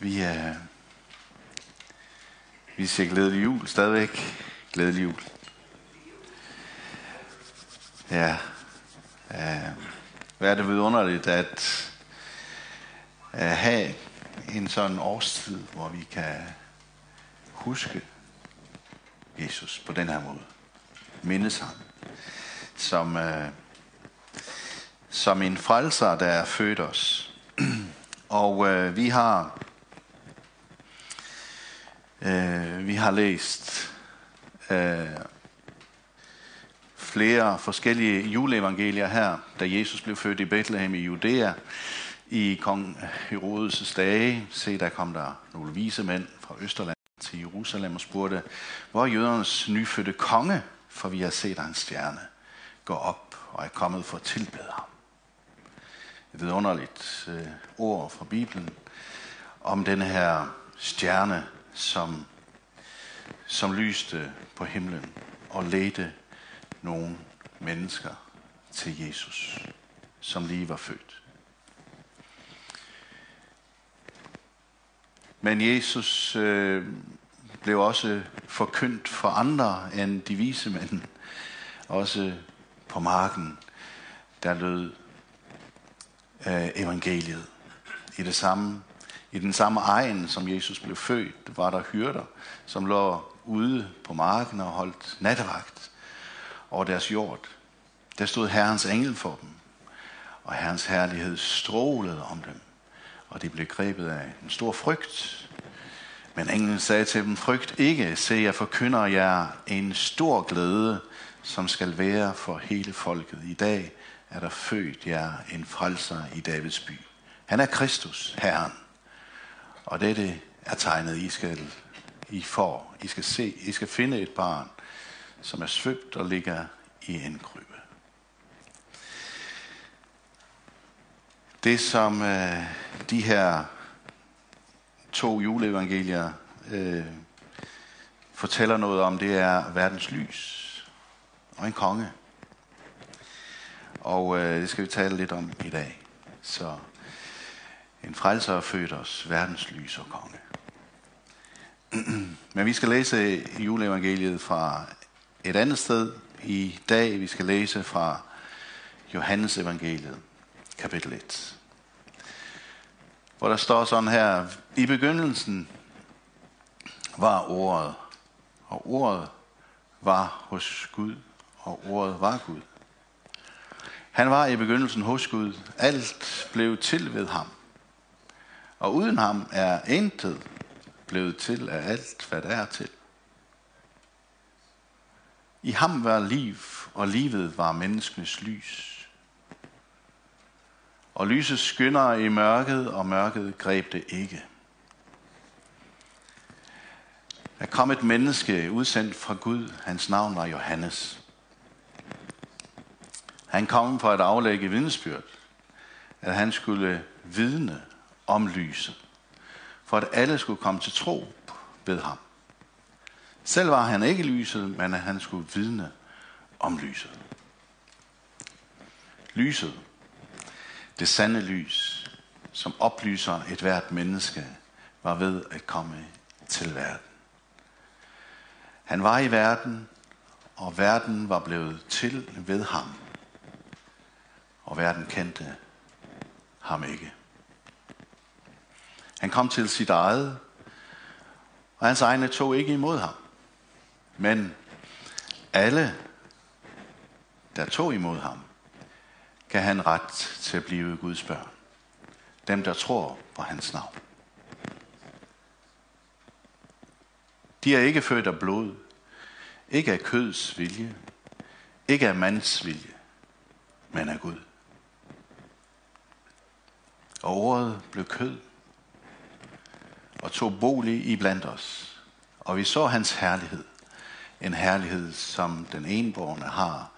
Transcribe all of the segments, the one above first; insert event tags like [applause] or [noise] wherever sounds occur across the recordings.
Vi, er, vi siger glædelig jul stadigvæk. Glædelig jul. Ja. Uh, hvad er det vidunderligt at uh, have en sådan årstid, hvor vi kan huske Jesus på den her måde. Mindes ham. Som, uh, som en frelser, der er født os. [clears throat] Og øh, vi har Uh, vi har læst uh, flere forskellige juleevangelier her, da Jesus blev født i Bethlehem i Judæa i kong Herodes' dage. Se, der kom der nogle vise mænd fra Østerland til Jerusalem og spurgte, hvor er jødernes nyfødte konge, for vi har set hans stjerne gå op og er kommet for at tilbede ham. Et vidunderligt uh, ord fra Bibelen om den her stjerne, som, som lyste på himlen og ledte nogle mennesker til Jesus, som lige var født. Men Jesus øh, blev også forkyndt for andre end de vise mænd. Også på marken, der lød øh, evangeliet i det samme i den samme egen, som Jesus blev født, var der hyrder, som lå ude på marken og holdt nattevagt over deres jord. Der stod Herrens engel for dem, og Herrens herlighed strålede om dem, og de blev grebet af en stor frygt. Men englen sagde til dem, frygt ikke, se jeg forkynder jer en stor glæde, som skal være for hele folket. I dag er der født jer en frelser i Davids by. Han er Kristus, Herren. Og dette er tegnet, I skal I får. I skal se, I skal finde et barn, som er svøbt og ligger i en krybe. Det, som øh, de her to juleevangelier øh, fortæller noget om, det er verdens lys og en konge. Og øh, det skal vi tale lidt om i dag. Så en frelser er født os, verdens lys og konge. [clears throat] Men vi skal læse juleevangeliet fra et andet sted i dag. Vi skal læse fra Johannes evangeliet, kapitel 1. Hvor der står sådan her, i begyndelsen var ordet, og ordet var hos Gud, og ordet var Gud. Han var i begyndelsen hos Gud. Alt blev til ved ham. Og uden ham er intet blevet til af alt, hvad der er til. I ham var liv, og livet var menneskenes lys. Og lyset skynder i mørket, og mørket greb det ikke. Der kom et menneske udsendt fra Gud. Hans navn var Johannes. Han kom for at aflægge vidnesbyrd, at han skulle vidne om lyset, for at alle skulle komme til tro ved ham. Selv var han ikke lyset, men at han skulle vidne om lyset. Lyset, det sande lys, som oplyser et hvert menneske, var ved at komme til verden. Han var i verden, og verden var blevet til ved ham. Og verden kendte ham ikke. Han kom til sit eget, og hans egne tog ikke imod ham. Men alle, der tog imod ham, kan han ret til at blive Guds børn. Dem, der tror på hans navn. De er ikke født af blod, ikke af køds vilje, ikke af mands vilje, men af Gud. Og ordet blev kød og tog bolig i blandt os. Og vi så hans herlighed. En herlighed, som den enborgne har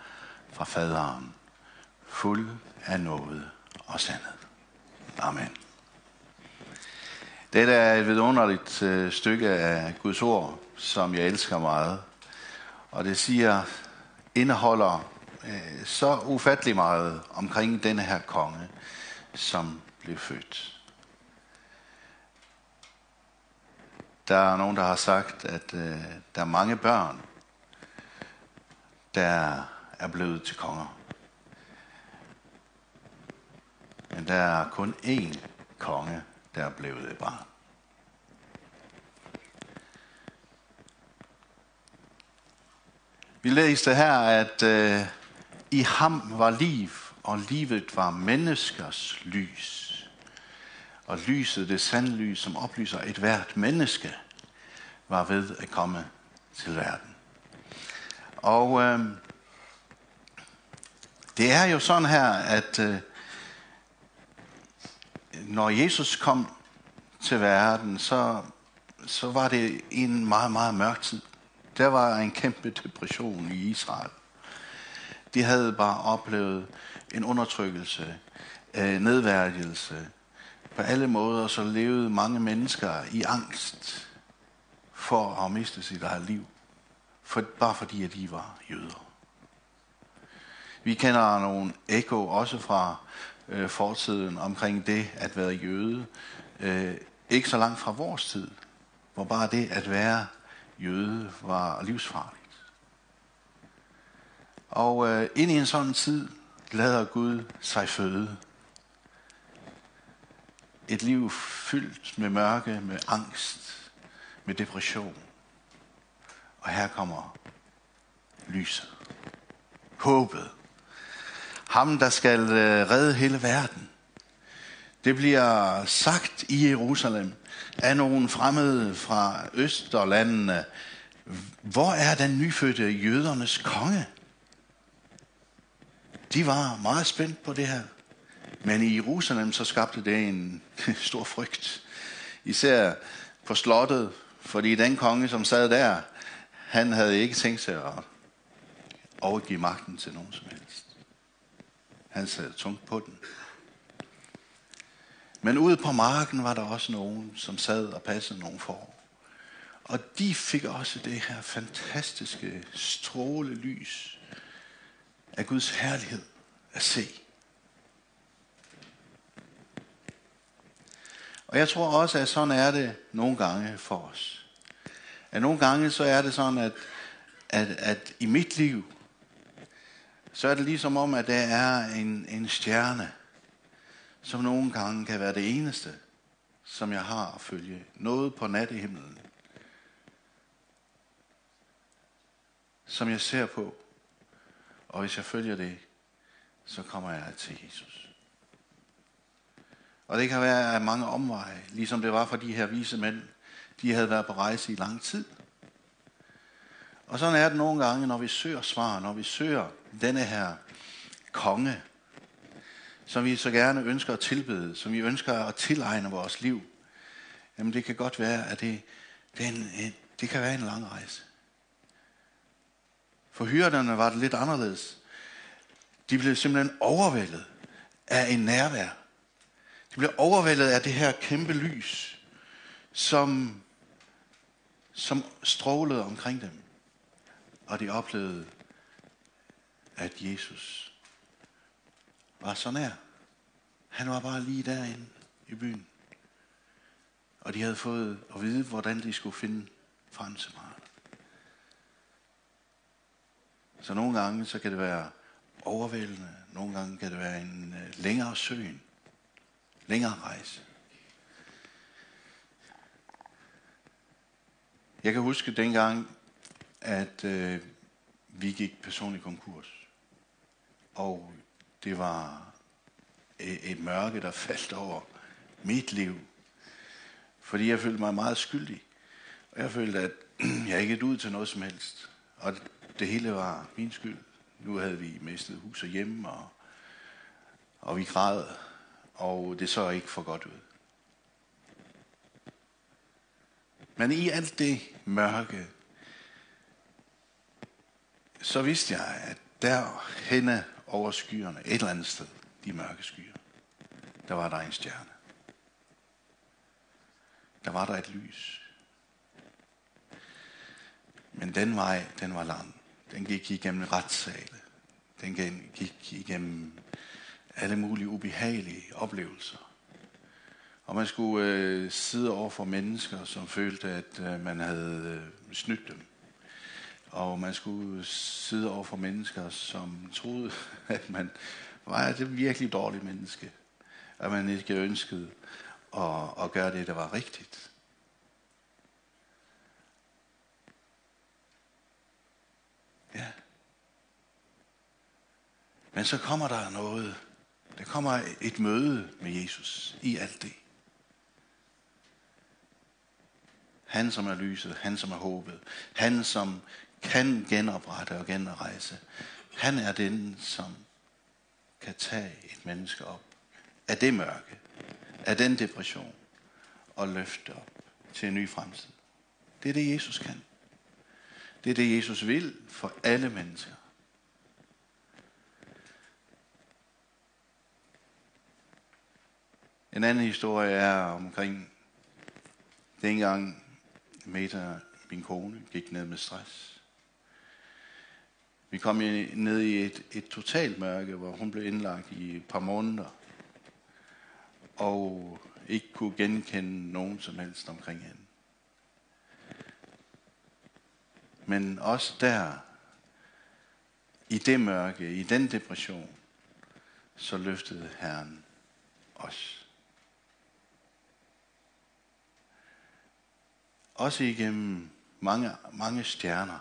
fra faderen. Fuld af noget og sandhed. Amen. Dette er et vidunderligt øh, stykke af Guds ord, som jeg elsker meget. Og det siger, indeholder øh, så ufattelig meget omkring denne her konge, som blev født. Der er nogen, der har sagt, at øh, der er mange børn, der er blevet til konger. Men der er kun én konge, der er blevet et barn. Vi læste her, at øh, i ham var liv, og livet var menneskers lys. Og lyset, det sande lys, som oplyser et hvert menneske, var ved at komme til verden. Og øh, det er jo sådan her, at øh, når Jesus kom til verden, så, så var det en meget, meget mørk tid. Der var en kæmpe depression i Israel. De havde bare oplevet en undertrykkelse, øh, nedværdigelse. På alle måder så levede mange mennesker i angst for at miste sit eget liv. For, bare fordi, at de var jøder. Vi kender nogle ekko også fra øh, fortiden omkring det at være jøde. Øh, ikke så langt fra vores tid, hvor bare det at være jøde var livsfarligt. Og øh, ind i en sådan tid lader Gud sig føde. Et liv fyldt med mørke, med angst, med depression. Og her kommer lyset. Håbet. Ham, der skal øh, redde hele verden. Det bliver sagt i Jerusalem af nogle fremmede fra Østerlandene. Hvor er den nyfødte jødernes konge? De var meget spændt på det her. Men i Jerusalem så skabte det en [laughs] stor frygt. Især på slottet, fordi den konge, som sad der, han havde ikke tænkt sig at overgive magten til nogen som helst. Han sad tungt på den. Men ude på marken var der også nogen, som sad og passede nogle får. Og de fik også det her fantastiske stråle lys af Guds herlighed at se. Og jeg tror også, at sådan er det nogle gange for os. At nogle gange så er det sådan, at, at, at i mit liv, så er det ligesom om, at der er en, en stjerne, som nogle gange kan være det eneste, som jeg har at følge. Noget på nattehimlen, som jeg ser på. Og hvis jeg følger det, så kommer jeg til Jesus. Og det kan være af mange omveje, ligesom det var for de her vise mænd. De havde været på rejse i lang tid. Og sådan er det nogle gange, når vi søger svar, når vi søger denne her konge, som vi så gerne ønsker at tilbede, som vi ønsker at tilegne vores liv. Jamen det kan godt være, at det, det, en, det kan være en lang rejse. For hyrderne var det lidt anderledes. De blev simpelthen overvældet af en nærvær. De bliver overvældet af det her kæmpe lys, som, som strålede omkring dem. Og de oplevede, at Jesus var så nær. Han var bare lige derinde i byen. Og de havde fået at vide, hvordan de skulle finde frem. Så nogle gange så kan det være overvældende. Nogle gange kan det være en øh, længere søgen. Længere rejse. Jeg kan huske dengang, at øh, vi gik personlig konkurs. Og det var et, et mørke, der [laughs] faldt over mit liv. Fordi jeg følte mig meget skyldig. Og jeg følte, at [clears throat] jeg ikke er ud til noget som helst. Og det hele var min skyld. Nu havde vi mistet hus og hjem, og, og vi græd, og det så ikke for godt ud. Men i alt det mørke, så vidste jeg, at der henne over skyerne, et eller andet sted, de mørke skyer, der var der en stjerne. Der var der et lys. Men den vej, den var lang. Den gik igennem retssale. Den gik igennem alle mulige ubehagelige oplevelser. Og man skulle øh, sidde over for mennesker, som følte, at øh, man havde øh, snydt dem. Og man skulle sidde over for mennesker, som troede, [laughs] at man var et virkelig dårligt menneske. At man ikke ønskede at, at gøre det, der var rigtigt. Ja. Men så kommer der noget. Der kommer et møde med Jesus i alt det. Han, som er lyset. Han, som er håbet. Han, som kan genoprette og genrejse. Han er den, som kan tage et menneske op af det mørke, af den depression, og løfte op til en ny fremtid. Det er det, Jesus kan. Det er det, Jesus vil for alle mennesker. En anden historie er omkring dengang Meta, min kone, gik ned med stress. Vi kom ned i et, et totalt mørke, hvor hun blev indlagt i et par måneder. Og ikke kunne genkende nogen som helst omkring hende. Men også der, i det mørke, i den depression, så løftede Herren os. Også igennem mange, mange stjerner.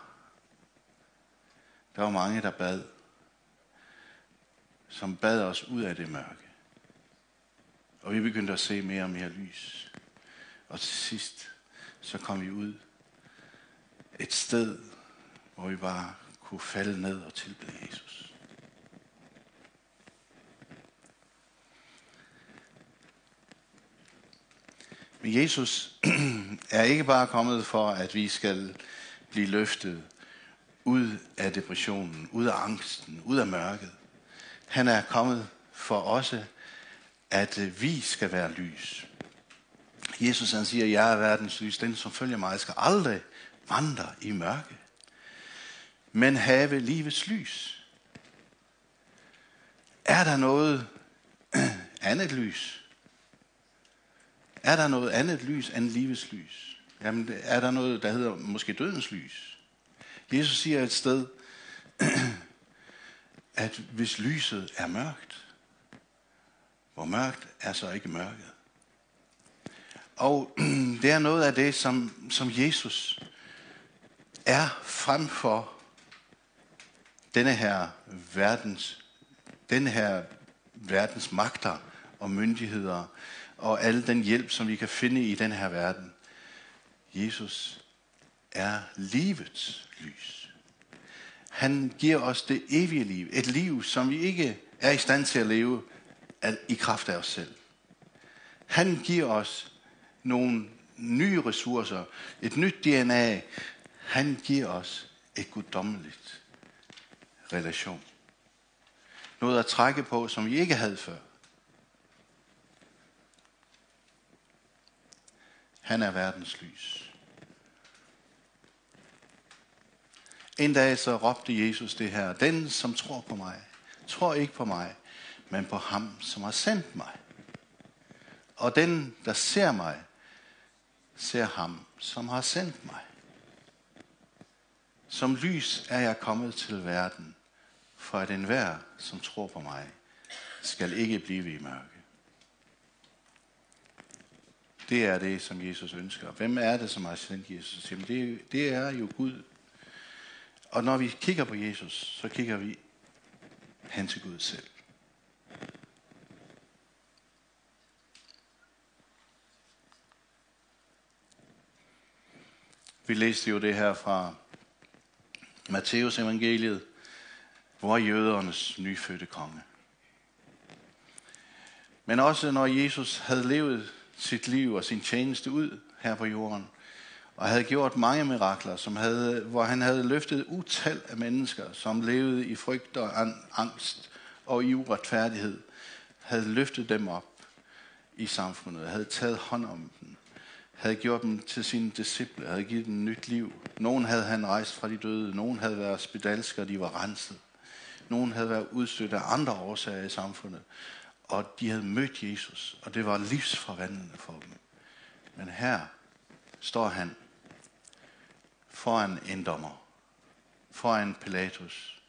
Der var mange, der bad, som bad os ud af det mørke. Og vi begyndte at se mere og mere lys. Og til sidst, så kom vi ud et sted, hvor vi bare kunne falde ned og tilbede Jesus. Men Jesus [clears throat] er ikke bare kommet for, at vi skal blive løftet ud af depressionen, ud af angsten, ud af mørket. Han er kommet for også, at øh, vi skal være lys. Jesus han siger, jeg er verdens lys. Den, som følger mig, skal aldrig vandre i mørke, men have livets lys. Er der noget [clears throat] andet lys? Er der noget andet lys end livets lys? Jamen, er der noget, der hedder måske dødens lys? Jesus siger et sted, [clears throat] at hvis lyset er mørkt, hvor mørkt er så ikke mørket? Og [clears throat] det er noget af det, som, som Jesus er frem for denne her verdens, denne her verdens magter og myndigheder og al den hjælp, som vi kan finde i den her verden. Jesus er livets lys. Han giver os det evige liv. Et liv, som vi ikke er i stand til at leve i kraft af os selv. Han giver os nogle nye ressourcer, et nyt DNA. Han giver os et guddommeligt relation. Noget at trække på, som vi ikke havde før. Han er verdens lys. En dag så råbte Jesus det her. Den, som tror på mig, tror ikke på mig, men på ham, som har sendt mig. Og den, der ser mig, ser ham, som har sendt mig. Som lys er jeg kommet til verden, for at enhver, som tror på mig, skal ikke blive i mørke. Det er det, som Jesus ønsker. Hvem er det, som har sendt Jesus? Jamen det, det er jo Gud. Og når vi kigger på Jesus, så kigger vi hen til Gud selv. Vi læste jo det her fra Matteus evangeliet, hvor er jødernes nyfødte konge. Men også når Jesus havde levet sit liv og sin tjeneste ud her på jorden, og havde gjort mange mirakler, som havde, hvor han havde løftet utal af mennesker, som levede i frygt og angst og i uretfærdighed, havde løftet dem op i samfundet, havde taget hånd om dem, havde gjort dem til sine disciple, havde givet dem nyt liv. Nogen havde han rejst fra de døde, nogen havde været spedalsker, de var renset. Nogen havde været udstødt af andre årsager i samfundet og de havde mødt Jesus, og det var livsforvandlende for dem. Men her står han foran en dommer, foran Pilatus.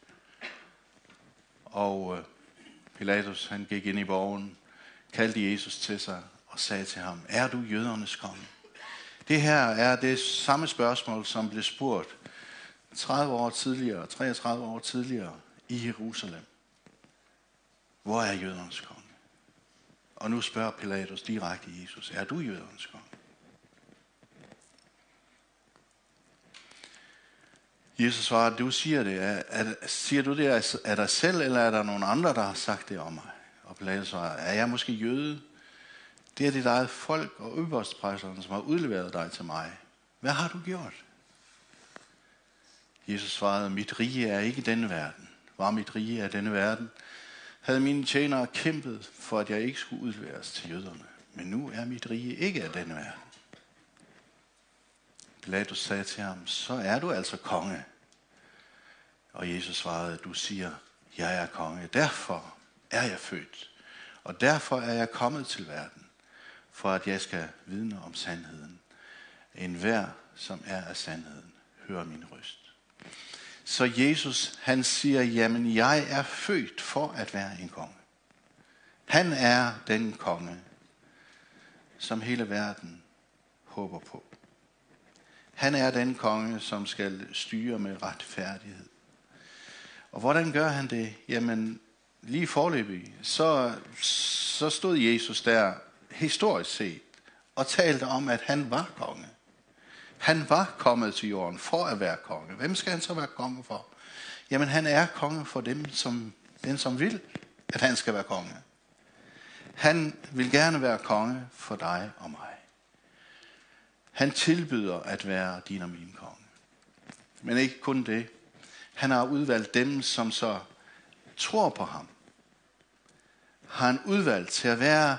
Og øh, Pilatus, han gik ind i borgen, kaldte Jesus til sig og sagde til ham, er du jødernes konge? Det her er det samme spørgsmål, som blev spurgt 30 år tidligere, 33 år tidligere i Jerusalem. Hvor er jødernes konge? Og nu spørger Pilatus direkte Jesus, er du jødernes konge? Jesus svarer, du siger det. Er, er, siger du det af dig selv, eller er der nogen andre, der har sagt det om mig? Og Pilatus svarer, er jeg måske jøde? Det er dit eget folk og øverstpræsterne, som har udleveret dig til mig. Hvad har du gjort? Jesus svarede, mit rige er ikke denne verden. Var mit rige er denne verden, havde mine tjenere kæmpet for, at jeg ikke skulle udleveres til jøderne. Men nu er mit rige ikke af denne verden. Pilatus sagde til ham, så er du altså konge. Og Jesus svarede, du siger, jeg er konge. Derfor er jeg født. Og derfor er jeg kommet til verden, for at jeg skal vidne om sandheden. En hver, som er af sandheden, hører min røst. Så Jesus, han siger, jamen jeg er født for at være en konge. Han er den konge, som hele verden håber på. Han er den konge, som skal styre med retfærdighed. Og hvordan gør han det? Jamen, lige forløbig, så, så stod Jesus der historisk set og talte om, at han var konge. Han var kommet til jorden for at være konge. Hvem skal han så være konge for? Jamen, han er konge for dem, som, den som vil, at han skal være konge. Han vil gerne være konge for dig og mig. Han tilbyder at være din og min konge. Men ikke kun det. Han har udvalgt dem, som så tror på ham. Har han udvalgt til at være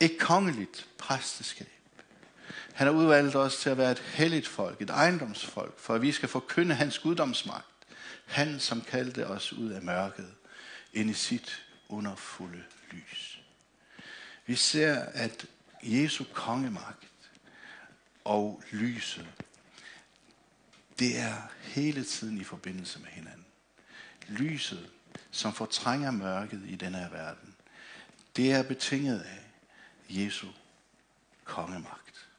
et kongeligt præsteskab. Han har udvalgt os til at være et helligt folk, et ejendomsfolk, for at vi skal forkynde hans guddomsmagt. Han, som kaldte os ud af mørket, ind i sit underfulde lys. Vi ser, at Jesu kongemagt og lyset, det er hele tiden i forbindelse med hinanden. Lyset, som fortrænger mørket i denne her verden, det er betinget af Jesu kongemagt.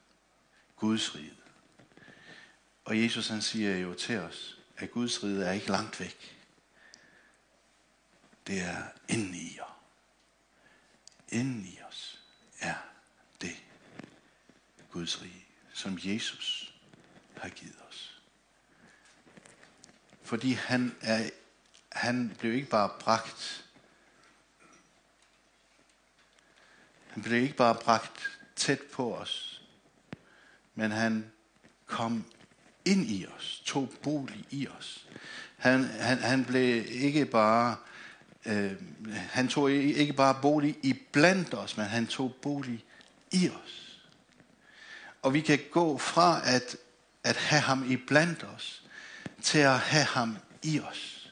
Guds rige. Og Jesus han siger jo til os, at Guds rige er ikke langt væk. Det er inden i jer. Inden i os er det Guds rige, som Jesus har givet os. Fordi han, er, han blev ikke bare bragt, han blev ikke bare bragt tæt på os, men han kom ind i os, tog bolig i os. Han, han, han blev ikke bare øh, han tog ikke bare bolig i blandt os, men han tog bolig i os. Og vi kan gå fra at, at have ham i blandt os, til at have ham i os.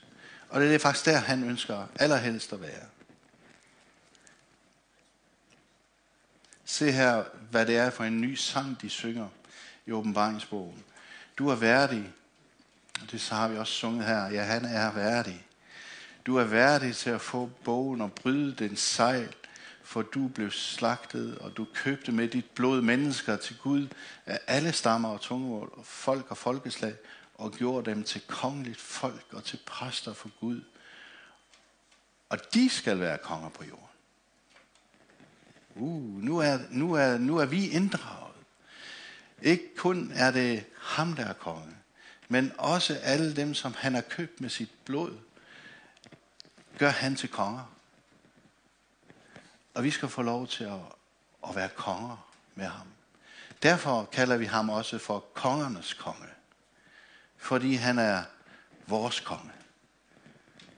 Og det er faktisk der, han ønsker allerhelst at være. Se her, hvad det er for en ny sang, de synger i åbenbaringsbogen. Du er værdig. og Det så har vi også sunget her. Ja, han er værdig. Du er værdig til at få bogen og bryde den sejl, for du blev slagtet, og du købte med dit blod mennesker til Gud af alle stammer og tungemål, og folk og folkeslag, og gjorde dem til kongeligt folk og til præster for Gud. Og de skal være konger på jorden. Uh, nu er, nu er, nu er vi inddraget. Ikke kun er det ham, der er konge, men også alle dem, som han har købt med sit blod, gør han til konger. Og vi skal få lov til at, at være konger med ham. Derfor kalder vi ham også for kongernes konge. Fordi han er vores konge.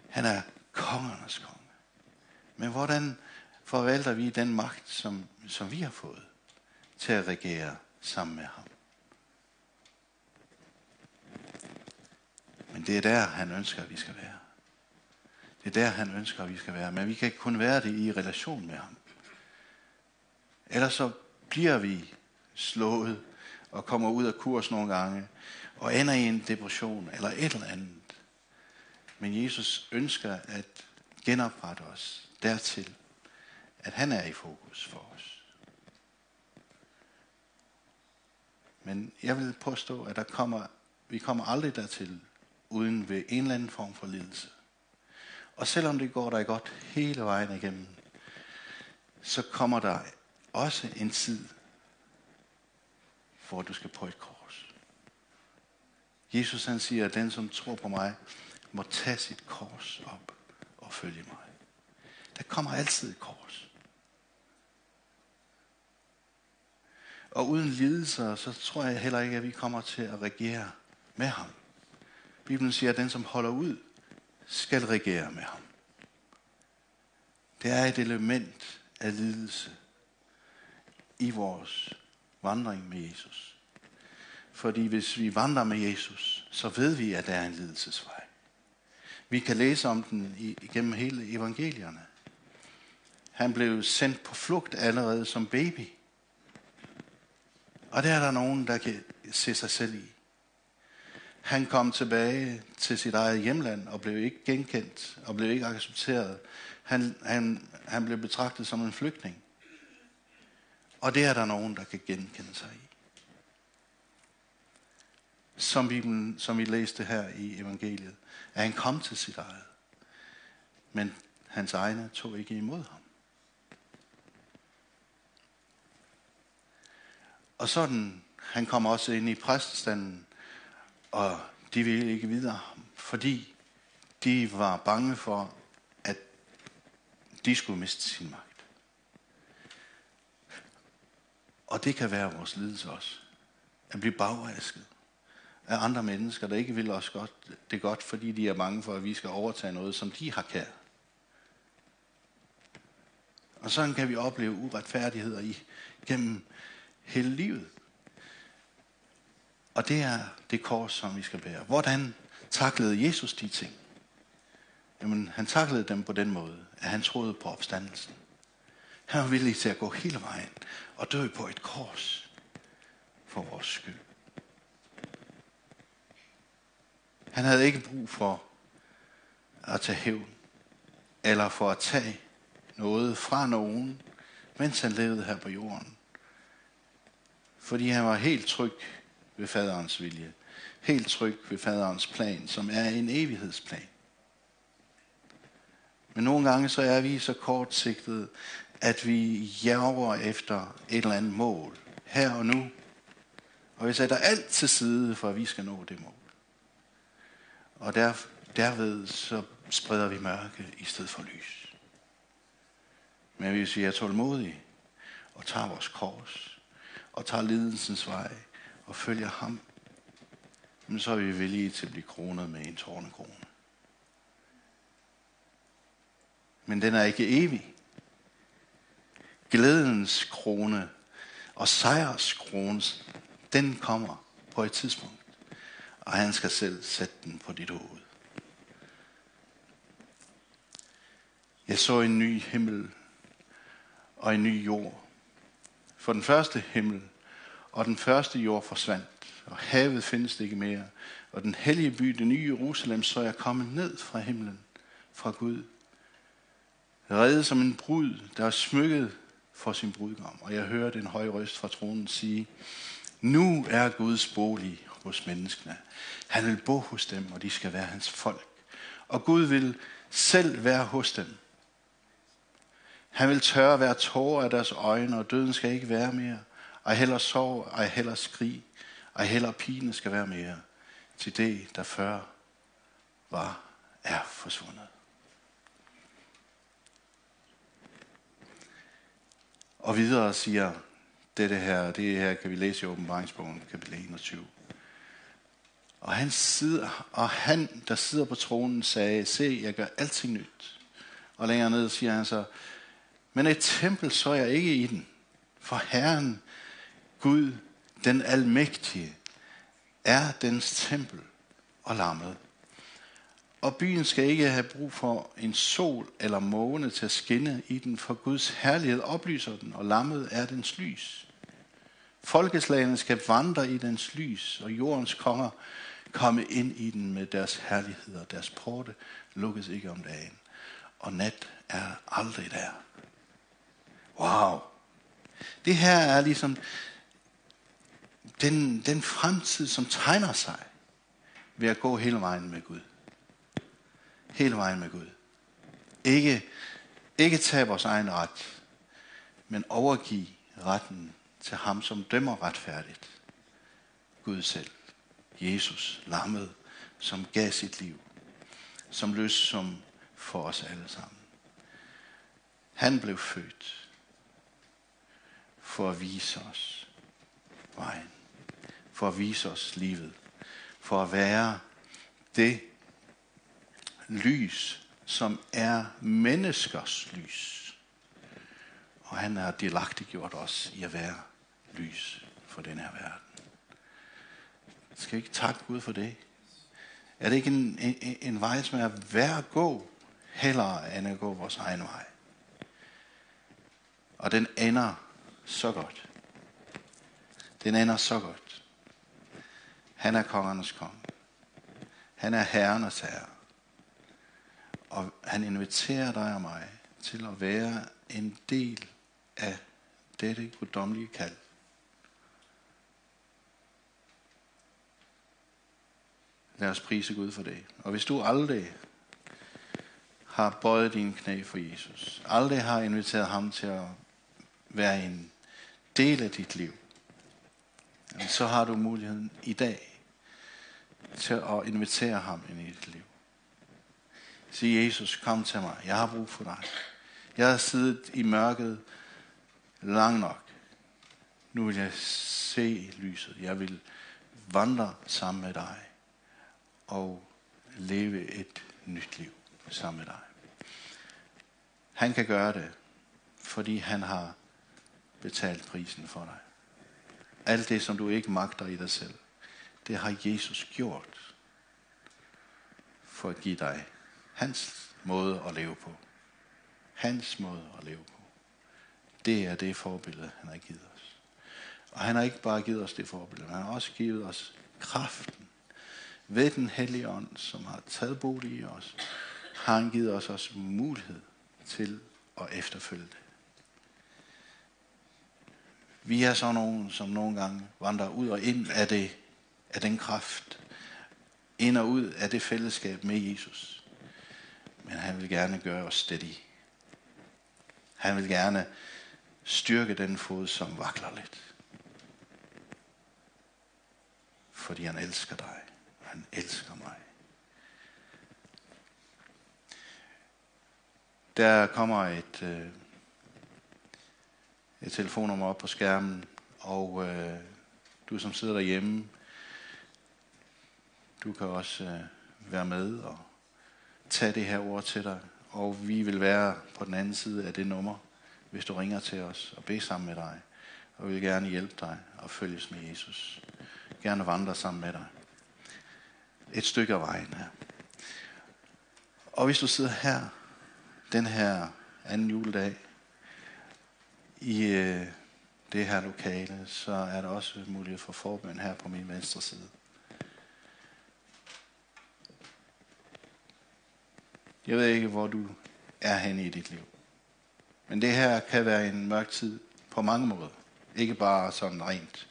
Han er kongernes konge. Men hvordan forvalter vi den magt, som, som vi har fået til at regere sammen med ham. Men det er der, han ønsker, at vi skal være. Det er der, han ønsker, at vi skal være. Men vi kan ikke kun være det i relation med ham. Ellers så bliver vi slået og kommer ud af kurs nogle gange og ender i en depression eller et eller andet. Men Jesus ønsker at genoprette os dertil, at han er i fokus for os. Men jeg vil påstå, at der kommer, vi kommer aldrig dertil, uden ved en eller anden form for lidelse. Og selvom det går dig godt hele vejen igennem, så kommer der også en tid, hvor du skal på et kors. Jesus han siger, at den som tror på mig, må tage sit kors op og følge mig. Der kommer altid et kors. Og uden lidelser, så tror jeg heller ikke, at vi kommer til at regere med ham. Bibelen siger, at den, som holder ud, skal regere med ham. Det er et element af lidelse i vores vandring med Jesus. Fordi hvis vi vandrer med Jesus, så ved vi, at der er en lidelsesvej. Vi kan læse om den igennem hele evangelierne. Han blev sendt på flugt allerede som baby. Og der er der nogen, der kan se sig selv i. Han kom tilbage til sit eget hjemland og blev ikke genkendt og blev ikke accepteret. Han, han, han blev betragtet som en flygtning. Og det er der nogen, der kan genkende sig i. Som, Bibelen, som vi læste her i evangeliet, at han kom til sit eget. Men hans egne tog ikke imod ham. Og sådan, han kom også ind i præstestanden, og de ville ikke videre ham, fordi de var bange for, at de skulle miste sin magt. Og det kan være vores lidelse også. At blive bagvasket af andre mennesker, der ikke vil os godt, det godt, fordi de er bange for, at vi skal overtage noget, som de har kær. Og sådan kan vi opleve uretfærdigheder i, gennem hele livet. Og det er det kors, som vi skal bære. Hvordan taklede Jesus de ting? Jamen, han taklede dem på den måde, at han troede på opstandelsen. Han var villig til at gå hele vejen og dø på et kors for vores skyld. Han havde ikke brug for at tage hævn, eller for at tage noget fra nogen, mens han levede her på jorden. Fordi han var helt tryg ved faderens vilje. Helt tryg ved faderens plan, som er en evighedsplan. Men nogle gange så er vi så kortsigtede, at vi jager efter et eller andet mål, her og nu. Og vi sætter alt til side, for at vi skal nå det mål. Og der, derved så spreder vi mørke i stedet for lys. Men hvis vi er tålmodige og tager vores kors og tager lidelsens vej og følger ham, så er vi villige til at blive kronet med en tårnekrone. Men den er ikke evig glædens krone og sejrskrone, den kommer på et tidspunkt. Og han skal selv sætte den på dit hoved. Jeg så en ny himmel og en ny jord. For den første himmel og den første jord forsvandt, og havet findes ikke mere. Og den hellige by, det nye Jerusalem, så jeg kommet ned fra himlen, fra Gud. Reddet som en brud, der er smykket for sin brudgom. Og jeg hørte en høj røst fra tronen sige, nu er Guds bolig hos menneskene. Han vil bo hos dem, og de skal være hans folk. Og Gud vil selv være hos dem. Han vil tørre hver tårer af deres øjne, og døden skal ikke være mere. Ej heller sorg, ej heller skrig, ej heller pine skal være mere. Til det, der før var, er forsvundet. Og videre siger dette her, det her kan vi læse i åbenbaringsbogen, kapitel 21. Og han, sidder, og han, der sidder på tronen, sagde, se, jeg gør alting nyt. Og længere ned siger han så, men et tempel så jeg ikke i den, for Herren, Gud, den almægtige, er dens tempel og lammet. Og byen skal ikke have brug for en sol eller måne til at skinne i den, for Guds herlighed oplyser den, og lammet er dens lys. Folkeslagene skal vandre i dens lys, og jordens konger komme ind i den med deres herlighed, og deres porte lukkes ikke om dagen. Og nat er aldrig der. Wow. Det her er ligesom den, den fremtid, som tegner sig ved at gå hele vejen med Gud. Hele vejen med Gud. Ikke, ikke tage vores egen ret, men overgive retten til ham, som dømmer retfærdigt. Gud selv. Jesus, lammet, som gav sit liv. Som løs som for os alle sammen. Han blev født for at vise os vejen. For at vise os livet. For at være det lys, som er menneskers lys. Og han har delagtiggjort os i at være lys for den her verden. Skal vi ikke takke Gud for det? Er det ikke en, en, en vej, som er værd at gå, hellere end at gå vores egen vej? Og den ender så godt. Den ender så godt. Han er kongernes konge. Han er herrenes herre. Og han inviterer dig og mig til at være en del af dette guddommelige kald. Lad os prise Gud for det. Og hvis du aldrig har bøjet dine knæ for Jesus, aldrig har inviteret ham til at være en dele dit liv, så har du muligheden i dag til at invitere ham ind i dit liv. Sig Jesus, kom til mig. Jeg har brug for dig. Jeg har siddet i mørket lang nok. Nu vil jeg se lyset. Jeg vil vandre sammen med dig og leve et nyt liv sammen med dig. Han kan gøre det, fordi han har betalt prisen for dig. Alt det, som du ikke magter i dig selv, det har Jesus gjort for at give dig hans måde at leve på. Hans måde at leve på. Det er det forbillede, han har givet os. Og han har ikke bare givet os det forbillede, han har også givet os kraften ved den hellige ånd, som har taget bolig i os, har han givet os også mulighed til at efterfølge det. Vi er så nogen, som nogle gange vandrer ud og ind af, det, af den kraft, ind og ud af det fællesskab med Jesus. Men han vil gerne gøre os steady. Han vil gerne styrke den fod, som vakler lidt. Fordi han elsker dig. Han elsker mig. Der kommer et, øh, et telefonnummer op på skærmen, og øh, du som sidder derhjemme, du kan også øh, være med og tage det her ord til dig. Og vi vil være på den anden side af det nummer, hvis du ringer til os og beder sammen med dig. Og vi vil gerne hjælpe dig og følges med Jesus. Gerne vandre sammen med dig et stykke af vejen her. Og hvis du sidder her, den her anden juledag, i øh, det her lokale, så er der også mulighed for forbøn her på min venstre side. Jeg ved ikke, hvor du er henne i dit liv. Men det her kan være en mørk tid på mange måder. Ikke bare sådan rent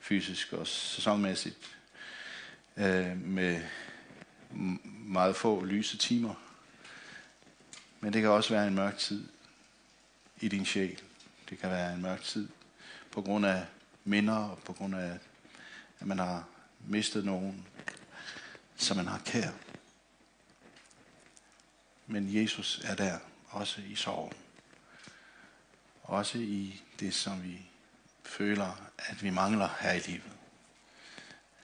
fysisk og sæsonmæssigt, øh, med meget få lyse timer. Men det kan også være en mørk tid i din sjæl. Det kan være en mørk tid på grund af minder og på grund af, at man har mistet nogen, som man har kær. Men Jesus er der, også i sorgen. Også i det, som vi føler, at vi mangler her i livet.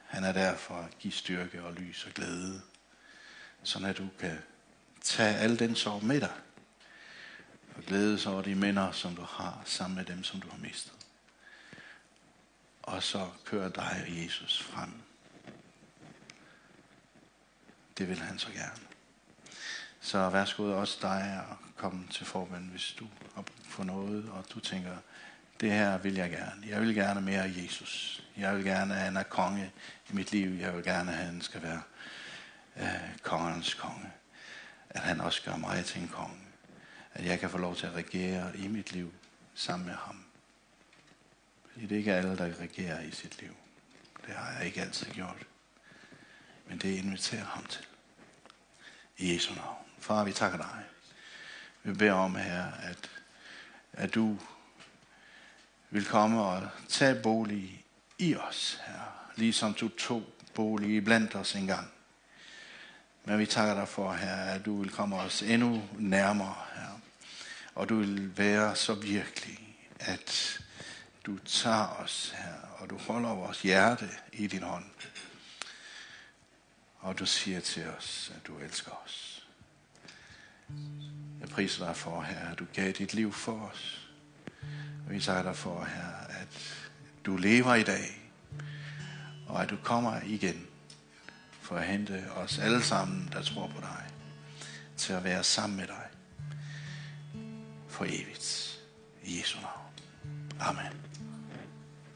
Han er der for at give styrke og lys og glæde, så at du kan tage al den sorg med dig og glæde sig over de minder, som du har sammen med dem, som du har mistet. Og så kører dig og Jesus frem. Det vil han så gerne. Så værsgo også dig at komme til forbund, hvis du har for noget, og du tænker, det her vil jeg gerne. Jeg vil gerne mere af Jesus. Jeg vil gerne, at han er konge i mit liv. Jeg vil gerne, at han skal være øh, kongernes konge. At han også gør mig til en konge. At jeg kan få lov til at regere i mit liv sammen med ham. Fordi det er ikke alle, der regerer i sit liv. Det har jeg ikke altid gjort. Men det inviterer ham til. I Jesu navn. Far, vi takker dig. Vi beder om her, at, at du vil komme og tage bolig i os, her, ligesom du tog bolig blandt os engang. Men vi takker dig for, her, at du vil komme os endnu nærmere, her, og du vil være så virkelig, at du tager os her, og du holder vores hjerte i din hånd. Og du siger til os, at du elsker os. Jeg priser dig for, her, at du gav dit liv for os. Og vi takker dig for, her, at du lever i dag, og at du kommer igen for at hente os alle sammen, der tror på dig, til at være sammen med dig for evigt. I Jesu navn. Amen.